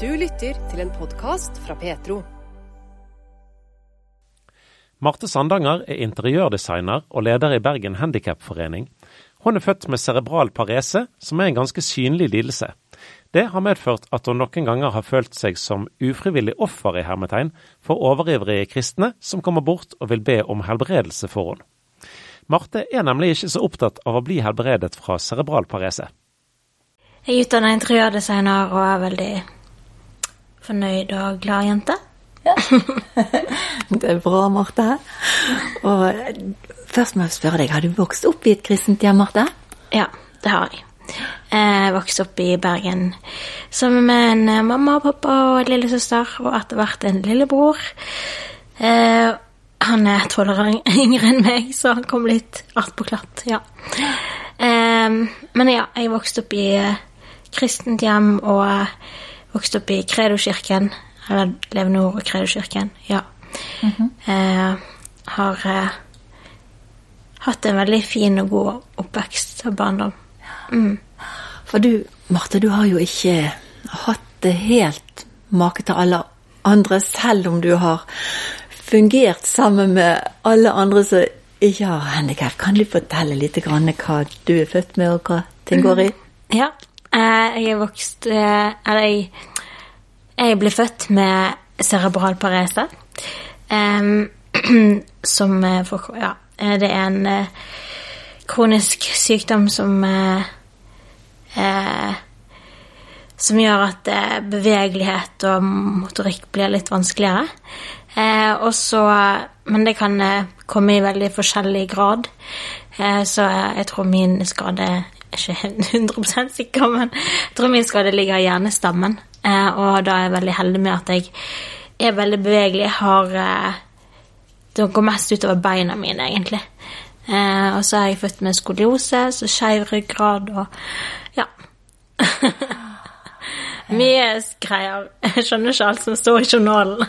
Du lytter til en podkast fra Petro. Marte Sandanger er interiørdesigner og leder i Bergen Handikapforening. Hun er født med cerebral parese, som er en ganske synlig lidelse. Det har medført at hun noen ganger har følt seg som ufrivillig offer i hermetegn for overivrige kristne som kommer bort og vil be om helbredelse for henne. Marte er nemlig ikke så opptatt av å bli helbredet fra cerebral parese. Jeg er utdannet interiørdesigner og er veldig fornøyd og glad jente. Det er bra, Marte. Og først må jeg spørre deg, har du vokst opp i et kristent hjem, Marte? Ja, det har jeg. Jeg vokste opp i Bergen sammen med en eh, mamma og pappa og en lillesøster, og etter hvert en lillebror. Eh, han er tolv år yngre enn meg, så han kom litt attpåklatt, ja. Eh, men ja, jeg vokste opp i kristent hjem og vokste opp i Kredo-kirken. Eller Levende Nord og Kredo-kirken, ja. eh, har eh, hatt en veldig fin og god oppvekst og barndom. Mm. For du, Marte, du har jo ikke hatt det helt make til alle andre, selv om du har fungert sammen med alle andre som ikke har handikap. Kan du fortelle litt grann hva du er født med, og hva ting går i? Ja, eh, jeg er vokst eh, Eller jeg, jeg ble født med cerebral parese. som eh, for, Ja, eh, det er en eh, kronisk sykdom som eh, eh, Som gjør at eh, bevegelighet og motorikk blir litt vanskeligere. Eh, også, men det kan eh, komme i veldig forskjellig grad. Eh, så jeg tror min skade ikke 100 sikker, men jeg tror min skade ligger i hjernestammen. Eh, og da er jeg veldig heldig med at jeg er veldig bevegelig. Jeg har eh, Det går mest utover beina mine, egentlig. Eh, og så er jeg født med skoliose, så skeiv ryggrad og ja. Mye greier. Jeg skjønner ikke alt som står i journalen.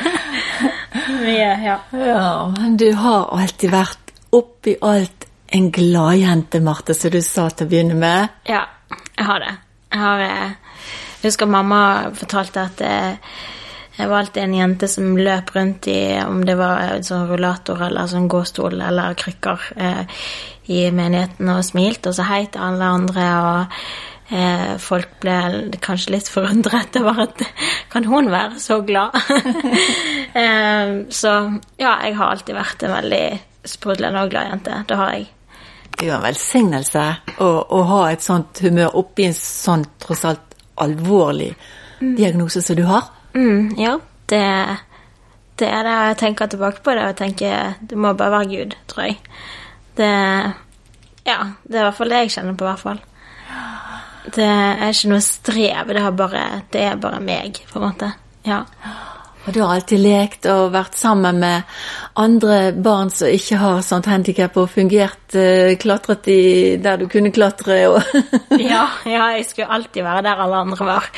Mye, ja. Ja, men du har alltid vært oppi alt en gladjente, Marte, som du sa til å begynne med. Ja, jeg har det. Jeg har eh, Jeg husker mamma fortalte at eh, jeg var alltid en jente som løp rundt i om det var sånn rullator eller sånn gåstol eller krykker eh, i menigheten og smilte og sa hei til alle andre. og eh, Folk ble kanskje litt forundret over at kan hun være så glad? eh, så ja, jeg har alltid vært en veldig sprudlende og glad jente. Det har jeg. Det er jo en velsignelse å, å ha et sånt humør oppi en sånn tross alt alvorlig diagnose som du har. Mm, ja, det, det er det. Jeg tenker tilbake på det og tenker det må bare være Gud, tror jeg. Det Ja, det er i hvert fall det jeg kjenner på, i hvert fall. Det er ikke noe strev, det bare, det er bare meg, på en måte. Ja. Og du har alltid lekt og vært sammen med andre barn som ikke har sånt handikap, og fungert, eh, klatret i der du kunne klatre og ja, ja, jeg skulle alltid være der alle andre var.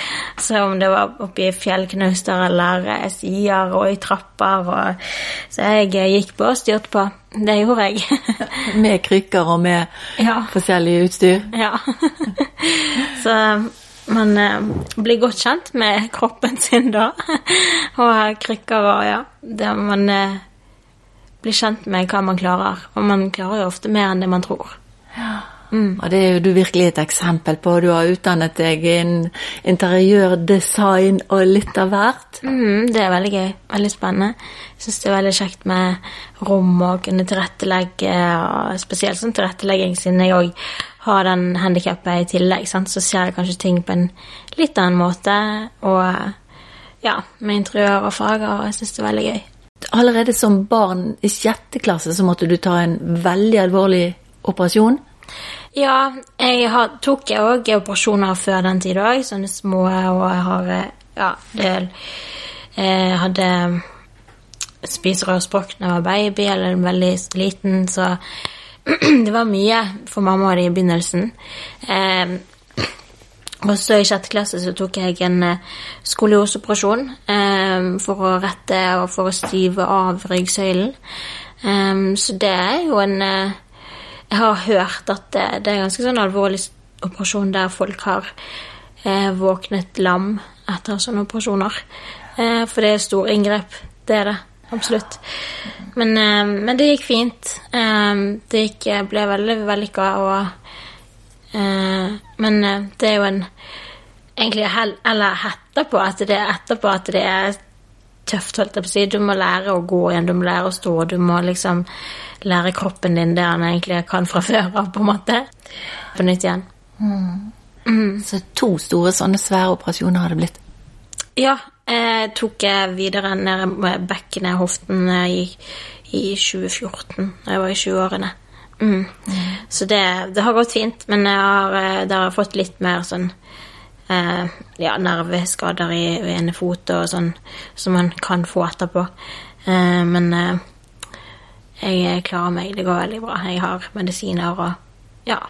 Så om det var oppe i fjellknuster eller eh, sider og i trapper og Så jeg eh, gikk på og styrte på. Det gjorde jeg. med krykker og med Ja. forskjellig utstyr. Ja. Så man eh, blir godt kjent med kroppen sin da. Og krykker og ja. Det man eh, blir kjent med hva man klarer. Og man klarer jo ofte mer enn det man tror. Og det er jo du virkelig et eksempel på. Du har utdannet deg innen interiørdesign og litt av hvert. Mm, det er veldig gøy. Veldig spennende. Jeg syns det er veldig kjekt med rom og kunne tilrettelegge, og spesielt sånn tilrettelegging siden jeg òg har den handikappet i tillegg, sant? så ser jeg kanskje ting på en litt annen måte. Og ja, med interiør og farger, og jeg syns det er veldig gøy. Allerede som barn i sjette klasse så måtte du ta en veldig alvorlig operasjon. Ja, jeg har, tok òg operasjoner før den tid òg, sånne små, og jeg har eh, ja, del Jeg hadde spiserørsbrokk da jeg var baby, eller veldig liten, så det var mye for mamma i begynnelsen. Eh, og så i sjette klasse så tok jeg en skoliosoperasjon eh, for å rette og for å stive av ryggsøylen. Eh, så det er jo en eh, Jeg har hørt at det, det er en ganske sånn alvorlig operasjon der folk har eh, våknet lam etter sånne operasjoner. Eh, for det er store inngrep. Det er det. Absolutt. Men, eh, men det gikk fint. Eh, det gikk, ble veldig vellykka og eh, Men eh, det er jo en Egentlig eller etterpå at det er etterpå at det er tøft, holdt jeg på å si. Du må lære å gå igjen, du må lære å stå, du må liksom lære kroppen din det han egentlig kan fra før av, på en måte. På nytt igjen. Så to store sånne svære operasjoner har det blitt. Ja, jeg tok jeg videre ned bekkenet, hoften, eh, i, i 2014, da jeg var i 20-årene. Mm. Så det, det har gått fint, men jeg har, eh, det har fått litt mer sånn eh, ja, nerveskader i, i ene fot og sånn som man kan få etterpå. Eh, men eh, jeg klarer meg, det går veldig bra. Jeg har medisiner og ja.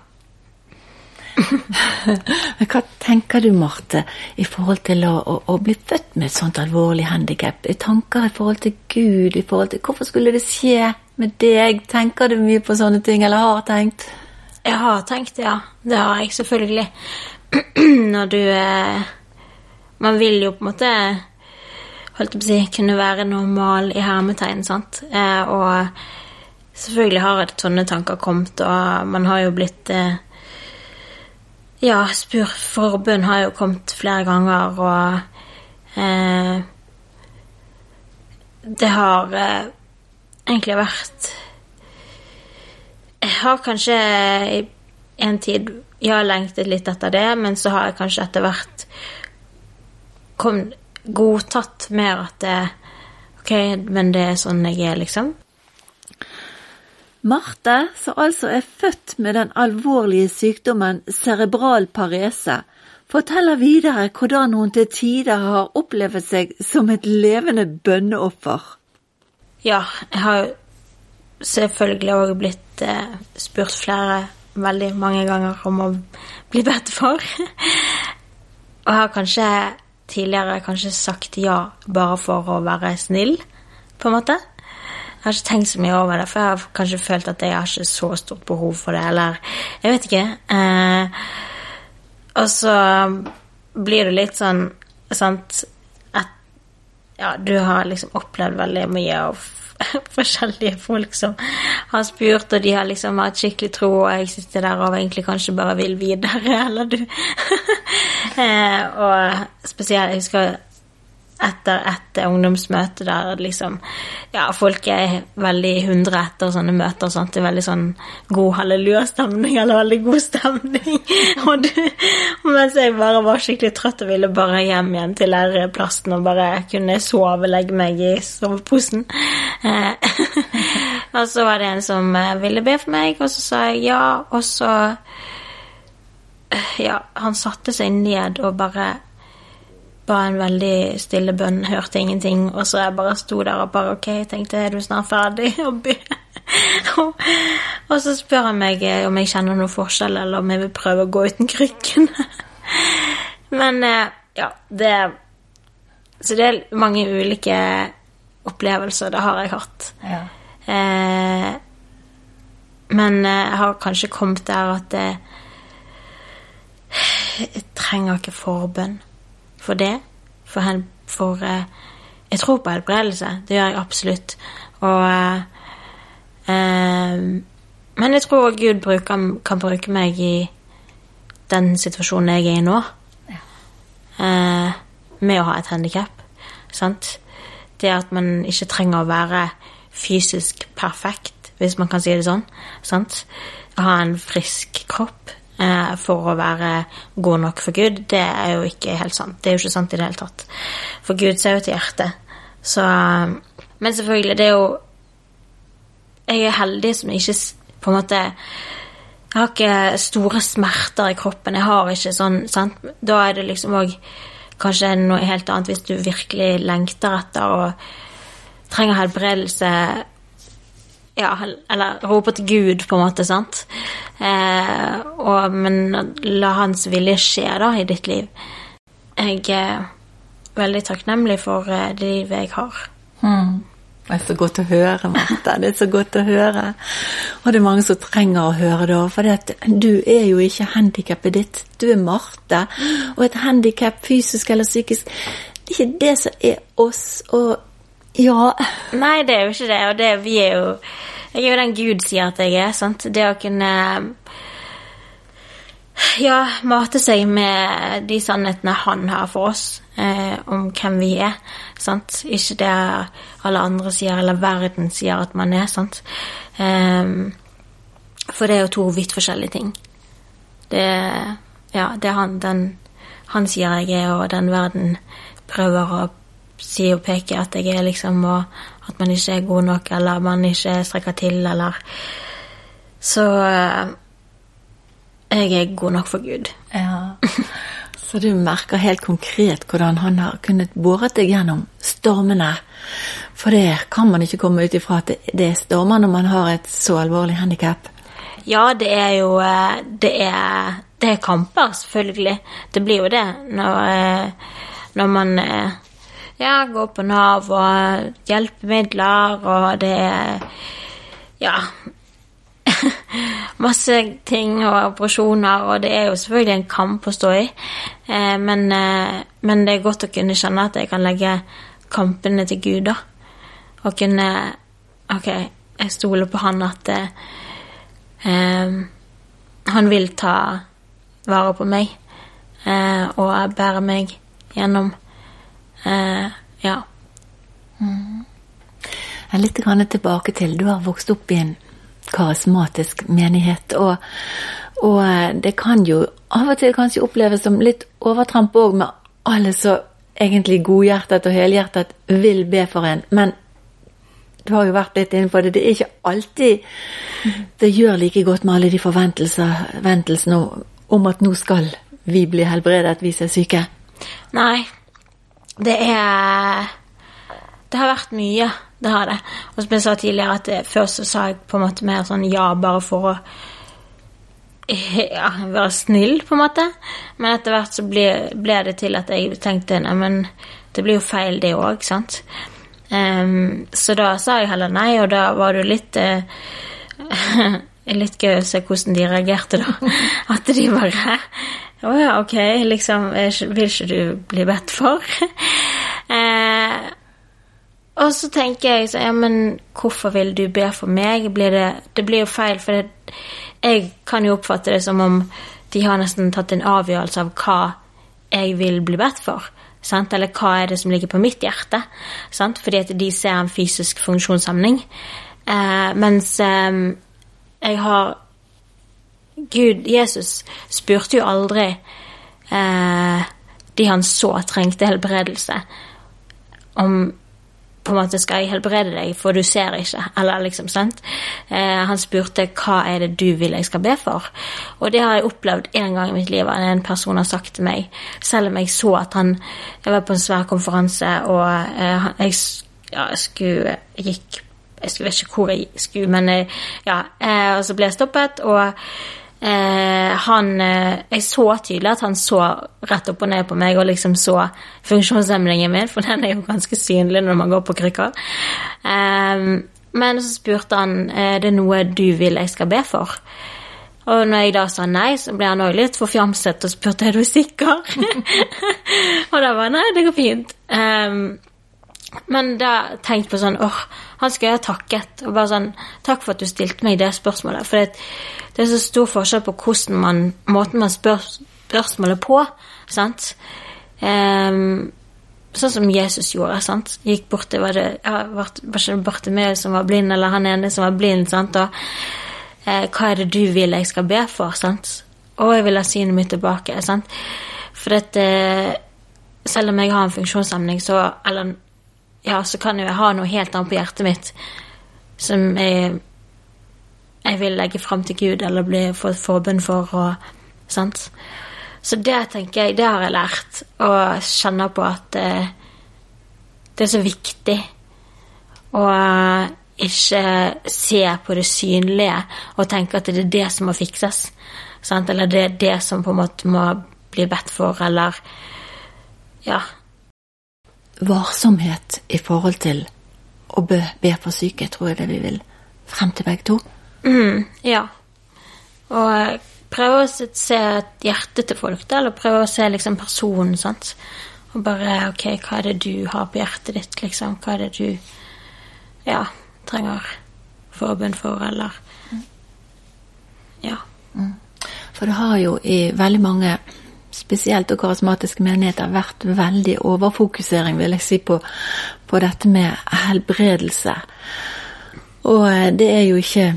Men hva tenker du, Marte, i forhold til å, å, å bli født med et sånt alvorlig handikap? Tanker i forhold til Gud, i forhold til Hvorfor skulle det skje med deg? Tenker du mye på sånne ting, eller har tenkt? Jeg har tenkt, ja. Det har jeg selvfølgelig. Når du eh, Man vil jo på en måte holdt jeg på å si, kunne være normal i hermetegn, sant. Eh, og selvfølgelig har sånne tanker kommet, og man har jo blitt eh, Ja, spurt forbund har jo kommet flere ganger, og eh, Det har eh, egentlig vært Jeg har kanskje i en tid ja, lengtet litt etter det, men så har jeg kanskje etter hvert kom, godtatt mer at det, Ok, men det er sånn jeg er, liksom. Marte, som altså er født med den alvorlige sykdommen cerebral parese, forteller videre hvordan hun til tider har opplevd seg som et levende bønneoffer. Ja, jeg har selvfølgelig òg blitt eh, spurt flere, veldig mange ganger, om å bli bedt for. Og jeg har kanskje tidligere kanskje sagt ja bare for å være snill, på en måte. Jeg har ikke tenkt så mye over det, for jeg har kanskje følt at jeg har ikke så stort behov for det, eller Jeg vet ikke. Eh, og så blir det litt sånn sant at ja, du har liksom opplevd veldig mye av forskjellige folk som har spurt, og de har liksom hatt skikkelig tro, og jeg sitter der og egentlig kanskje bare vil videre, eller du eh, Og spesielt, jeg husker etter et ungdomsmøte der liksom Ja, folk er veldig hundre etter sånne møter. Sant? Det er veldig sånn god hallelujastemning eller veldig god stemning. og du, mens jeg bare var skikkelig trøtt og ville bare hjem igjen til læreplassen og bare kunne sove, legge meg i soveposen. Eh, og så var det en som eh, ville be for meg, og så sa jeg ja, og så eh, Ja, han satte seg ned og bare ba en veldig stille bønn, hørte ingenting, og så jeg bare sto der og bare Ok, tenkte er du snart ferdig be? og så spør han meg eh, om jeg kjenner noen forskjell, eller om jeg vil prøve å gå uten krykkene. Men eh, ja, det Så det er mange ulike opplevelser, det har jeg hatt. Ja. Eh, men eh, jeg har kanskje kommet der at jeg, jeg trenger ikke forbønn for det. For, hen, for eh, jeg tror på helbredelse. Det gjør jeg absolutt. Og eh, eh, Men jeg tror Gud bruker, kan bruke meg i den situasjonen jeg er i nå. Eh, med å ha et handikap. Sant? Det at man ikke trenger å være fysisk perfekt, hvis man kan si det sånn. Sant? Ha en frisk kropp eh, for å være god nok for Gud, det er jo ikke helt sant. Det er jo ikke sant i det hele tatt. For Gud ser jo til hjertet. Så Men selvfølgelig, det er jo Jeg er heldig som ikke på en måte Jeg har ikke store smerter i kroppen. Jeg har ikke sånn sant? Da er det liksom òg kanskje noe helt annet hvis du virkelig lengter etter og trenger helbredelse ja, eller roper til Gud, på en måte, sant? Eh, og, men la hans vilje skje, da, i ditt liv. Jeg er veldig takknemlig for eh, det livet jeg har. Det er så godt å høre, Marte. Det er så godt å høre. Og det er mange som trenger å høre det òg, for du er jo ikke handikappet ditt. Du er Marte. Og et handikap, fysisk eller psykisk, det er ikke det som er oss. Og ja Nei, det er jo ikke det. Og det, vi er jo Jeg er jo den Gud sier at jeg er. sant? Det å kunne ja, mate seg med de sannhetene han har for oss eh, om hvem vi er. Sant? Ikke det alle andre sier, eller verden sier at man er. sant? Eh, for det er jo to vidt forskjellige ting. Det, ja, det er han, den, han sier jeg er, og den verden prøver å si og peker at jeg er, liksom, og at man ikke er god nok, eller man ikke strekker til, eller Så eh, jeg er god nok for Gud. Ja. Så du merker helt konkret hvordan han har kunnet båret deg gjennom stormene. For det kan man ikke komme ut ifra at det er stormer når man har et så alvorlig handikap. Ja, det er jo eh, Det er, det er kamper, selvfølgelig. Det blir jo det når, eh, når man ja, gå på Nav og hjelpemidler, og det er Ja, masse ting og operasjoner, og det er jo selvfølgelig en kamp å stå i. Eh, men, eh, men, det er godt å kunne kjenne at jeg kan legge kampene til Gud, da. Og kunne Ok, jeg stoler på han at eh, han vil ta vare på meg eh, og bære meg gjennom. Eh, ja. Mm. Litt tilbake til Du har vokst opp i en karismatisk menighet. Og, og, eh, det kan jo av og til kanskje oppleves som litt overtramp òg, med alle som egentlig godhjertet og helhjertet vil be for en. Men du har jo vært litt inne på det. Det er ikke alltid det gjør like godt med alle de forventelsene om at nå skal vi bli helbredet, vi som er syke. Nei. Det er Det har vært mye. Det har det. Og som jeg sa tidligere, at før først så sa jeg på en måte mer sånn ja bare for å ja, være snill, på en måte. Men etter hvert så ble, ble det til at jeg tenkte nei, men det blir jo feil, det òg, sant. Um, så da sa jeg heller nei, og da var det jo litt uh, Litt gøy å se hvordan de reagerte, da. At de bare Å oh, ja, ok, liksom Vil ikke du bli bedt for? eh, Og så tenker jeg så, ja, men hvorfor vil du be for meg? Blir det, det, blir jo feil, for det, jeg kan jo oppfatte det som om de har nesten tatt en avgjørelse av hva jeg vil bli bedt for. Sant? Eller hva er det som ligger på mitt hjerte? Sant? Fordi at de ser en fysisk funksjonshemning. Eh, mens eh, jeg har Gud, Jesus, spurte jo aldri eh, de han så trengte helbredelse, om på en måte skal jeg helbrede deg, for du ser ikke. Eller liksom, sant. Eh, han spurte hva er det du vil jeg skal be for. Og det har jeg opplevd en gang i mitt liv at en person har sagt til meg, selv om jeg så at han Jeg var på en svær konferanse, og eh, jeg, ja, jeg skulle jeg gikk Jeg vet ikke hvor jeg skulle, men jeg, ja. Eh, og så ble jeg stoppet, og Eh, han eh, Jeg så tydelig at han så rett opp og ned på meg og liksom så funksjonshemmingen min, for den er jo ganske synlig når man går på krykker. Eh, men så spurte han er det noe du vil jeg skal be for. Og når jeg da sa nei, så ble han òg litt forfjamset og spurte er du sikker. og da var nei, det går fint. Um, men da tenkte jeg på sånn åh, han skulle jeg ha takket. Og bare sånn Takk for at du stilte meg det spørsmålet. For det, det er så stor forskjell på hvordan man, måten man spør spørsmålet på. sant? Um, sånn som Jesus gjorde. sant? Gikk bort til Var det ja, var, var ikke Bartimeus som var blind, eller han ene som var blind? sant? Og eh, hva er det du vil jeg skal be for? sant? Og jeg vil ha synet mitt tilbake. sant? For dette Selv om jeg har en funksjonshemning, så Eller ja, så kan jo jeg ha noe helt annet på hjertet mitt som jeg, jeg vil legge fram til Gud eller bli fått forbønn for. Og, sant? Så det tenker jeg, det har jeg lært, og kjenner på at eh, det er så viktig å ikke se på det synlige og tenke at det er det som må fikses. Sant? Eller det er det som på en måte må bli bedt for, eller ja, varsomhet i forhold til å be, be for syke, tror jeg det vi vil frem til begge to. Mm, ja. Og eh, prøve å se hjertet et hjerte til folk, da, eller prøve å se liksom personen, sant. Og bare OK, hva er det du har på hjertet ditt, liksom? Hva er det du ja, trenger forbund for, eller Ja. For det har jo i veldig mange, spesielt og karismatiske menigheter, vært veldig overfokusering, vil jeg si, på, på dette med helbredelse. Og eh, det er jo ikke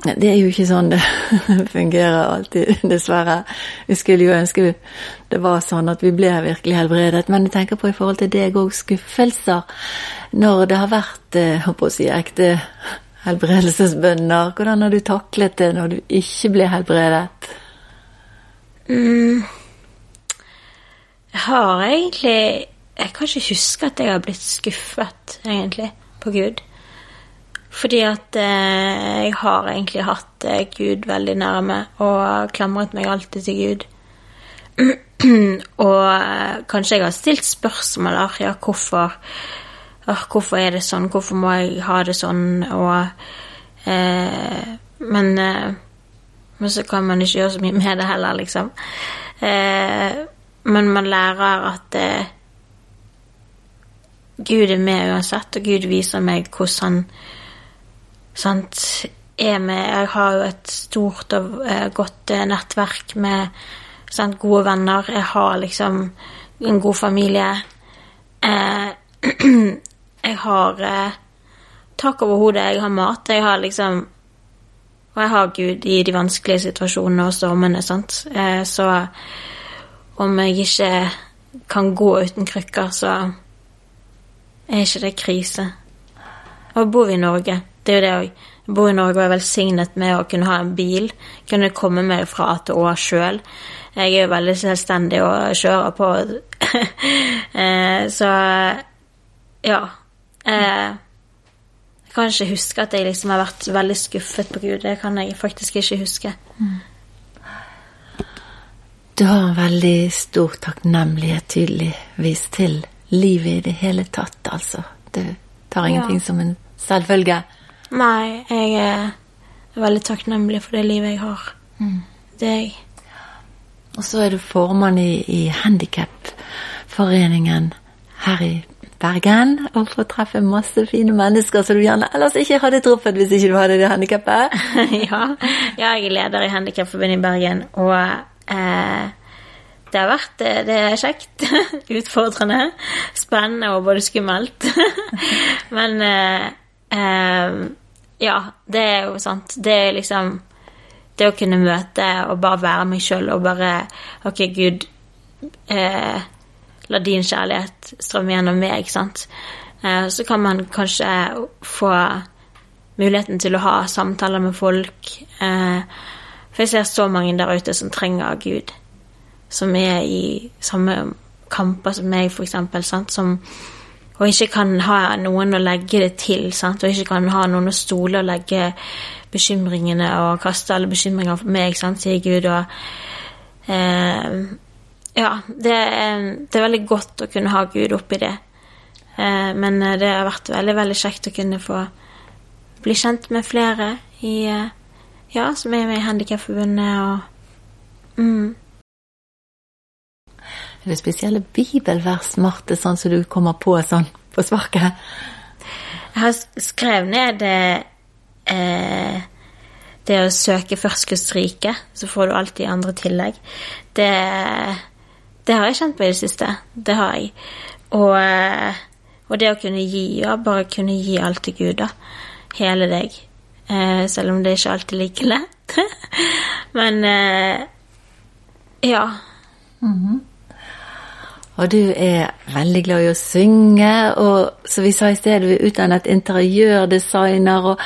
det er jo ikke sånn det fungerer alltid, dessverre. Vi skulle jo ønske det var sånn at vi ble virkelig helbredet. Men jeg tenker på i forhold til deg òg, skuffelser. Når det har vært eh, jeg å si, ekte helbredelsesbønner, hvordan har du taklet det når du ikke ble helbredet? Jeg har egentlig Jeg kan ikke huske at jeg har blitt skuffet, egentlig, på Gud. Fordi at eh, jeg har egentlig hatt eh, Gud veldig nærme og klamret meg alltid til Gud. og eh, kanskje jeg har stilt spørsmål der, ja, hvorfor Ah, Hvorfor er det sånn? Hvorfor må jeg ha det sånn? Og eh, Men eh, men så kan man ikke gjøre så mye med det heller, liksom. Eh, men man lærer at eh, Gud er med uansett, og Gud viser meg hvordan han er med. Jeg har jo et stort og eh, godt eh, nettverk med sant, gode venner. Jeg har liksom en god familie. Eh, jeg har eh, tak over hodet, jeg har mat, jeg har liksom Og jeg har Gud i de vanskelige situasjonene og stormene, sant. Eh, så om jeg ikke kan gå uten krykker, så er ikke det krise. Og bor vi i Norge, det er jo det òg. Jeg bor i Norge og er velsignet med å kunne ha en bil. Kunne komme meg fra A til Å sjøl. Jeg er jo veldig selvstendig og kjører på. Eh, så ja. Eh, jeg kan ikke huske at jeg liksom har vært veldig skuffet på Gud. Det kan jeg faktisk ikke huske. Du har en veldig stor takknemlighet tydeligvis til livet i det hele tatt, altså. Du tar ingenting som en selvfølge. Nei, jeg er veldig takknemlig for det livet jeg har. Det er jeg. Og så er du formann i, i Handikapforeningen her i Bergen og få treffe masse fine mennesker som du gjerne ellers ikke hadde truffet hvis ikke du hadde det handikappet. ja. jeg er leder i Handikapforbundet i Bergen, og eh, det har vært eh, det er kjekt. Utfordrende. Spennende og både skummelt. Men eh, eh, ja, det er jo sant. Det er liksom Det å kunne møte og bare være meg sjøl og bare Ok, Gud, eh, la din kjærlighet strømme gjennom meg, sant. Eh, så kan man kanskje få muligheten til å ha samtaler med folk. Eh, for jeg ser så mange der ute som trenger Gud. Som er i samme kamper som meg, for. Sant? Som, og ikke kan ha noen å legge det til. Sant? Og ikke kan ha noen å stole og legge bekymringene og kaste alle bekymringer på meg, sant? sier Gud. Og eh, ja, det er, det er veldig godt å kunne ha Gud oppi det. Eh, men det har vært veldig, veldig kjekt å kunne få bli kjent med flere i eh, Ja, som er med i Handikapforbundet og mm. Er det spesielle bibelvers, Marte, sånn som du kommer på sånn på sparket? Jeg har skrevet ned eh, det å søke først Guds rike, så får du alltid andre tillegg. Det, det har jeg kjent på i det siste. Det har jeg. Og, eh, og det å kunne gi, ja, bare kunne gi alt til Gud, da. Hele deg. Eh, selv om det ikke alltid er like lett. Men eh, ja. Og du er veldig glad i å synge, og som vi sa i sted, du er utdannet interiørdesigner og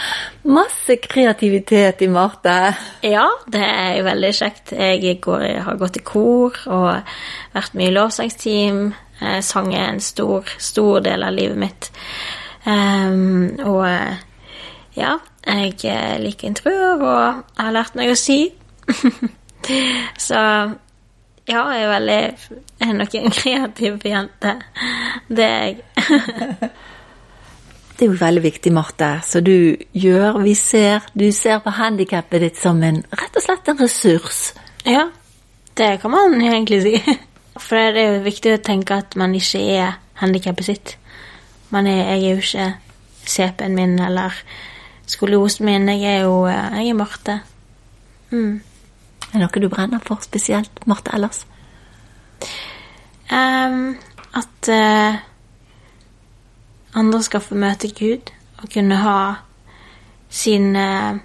masse kreativitet i Marte. Ja, det er jo veldig kjekt. Jeg går, har gått i kor og vært mye i lovsangsteam. Eh, Sang er en stor, stor del av livet mitt. Um, og eh, ja, jeg eh, liker interiør og jeg har lært meg å sy. Så ja, jeg er veldig Jeg er nok en kreativ jente. Det er jeg. Det er jo veldig viktig, Marte. Så du gjør, vi ser, du ser på handikappet ditt som en, rett og slett en ressurs. Ja, det kan man egentlig si. For det er jo viktig å tenke at man ikke er handikappet sitt. Man er, jeg er jo ikke CP-en min eller skoliosen min. Jeg er jo jeg er Marte. Mm. Er det noe du brenner for spesielt, Marte ellers? Um, at uh, andre skal få møte Gud og kunne ha sin uh,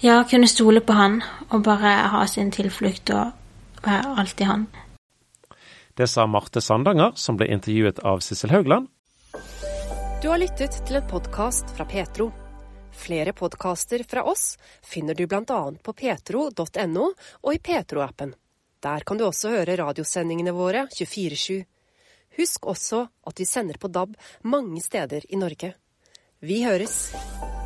Ja, kunne stole på Han og bare ha sin tilflukt og være alltid Han. Det sa Marte Sandanger, som ble intervjuet av Sissel Haugland. Du har lyttet til en podkast fra Petro. Flere podkaster fra oss finner du bl.a. på petro.no og i Petro-appen. Der kan du også høre radiosendingene våre 24-7. Husk også at vi sender på DAB mange steder i Norge. Vi høres!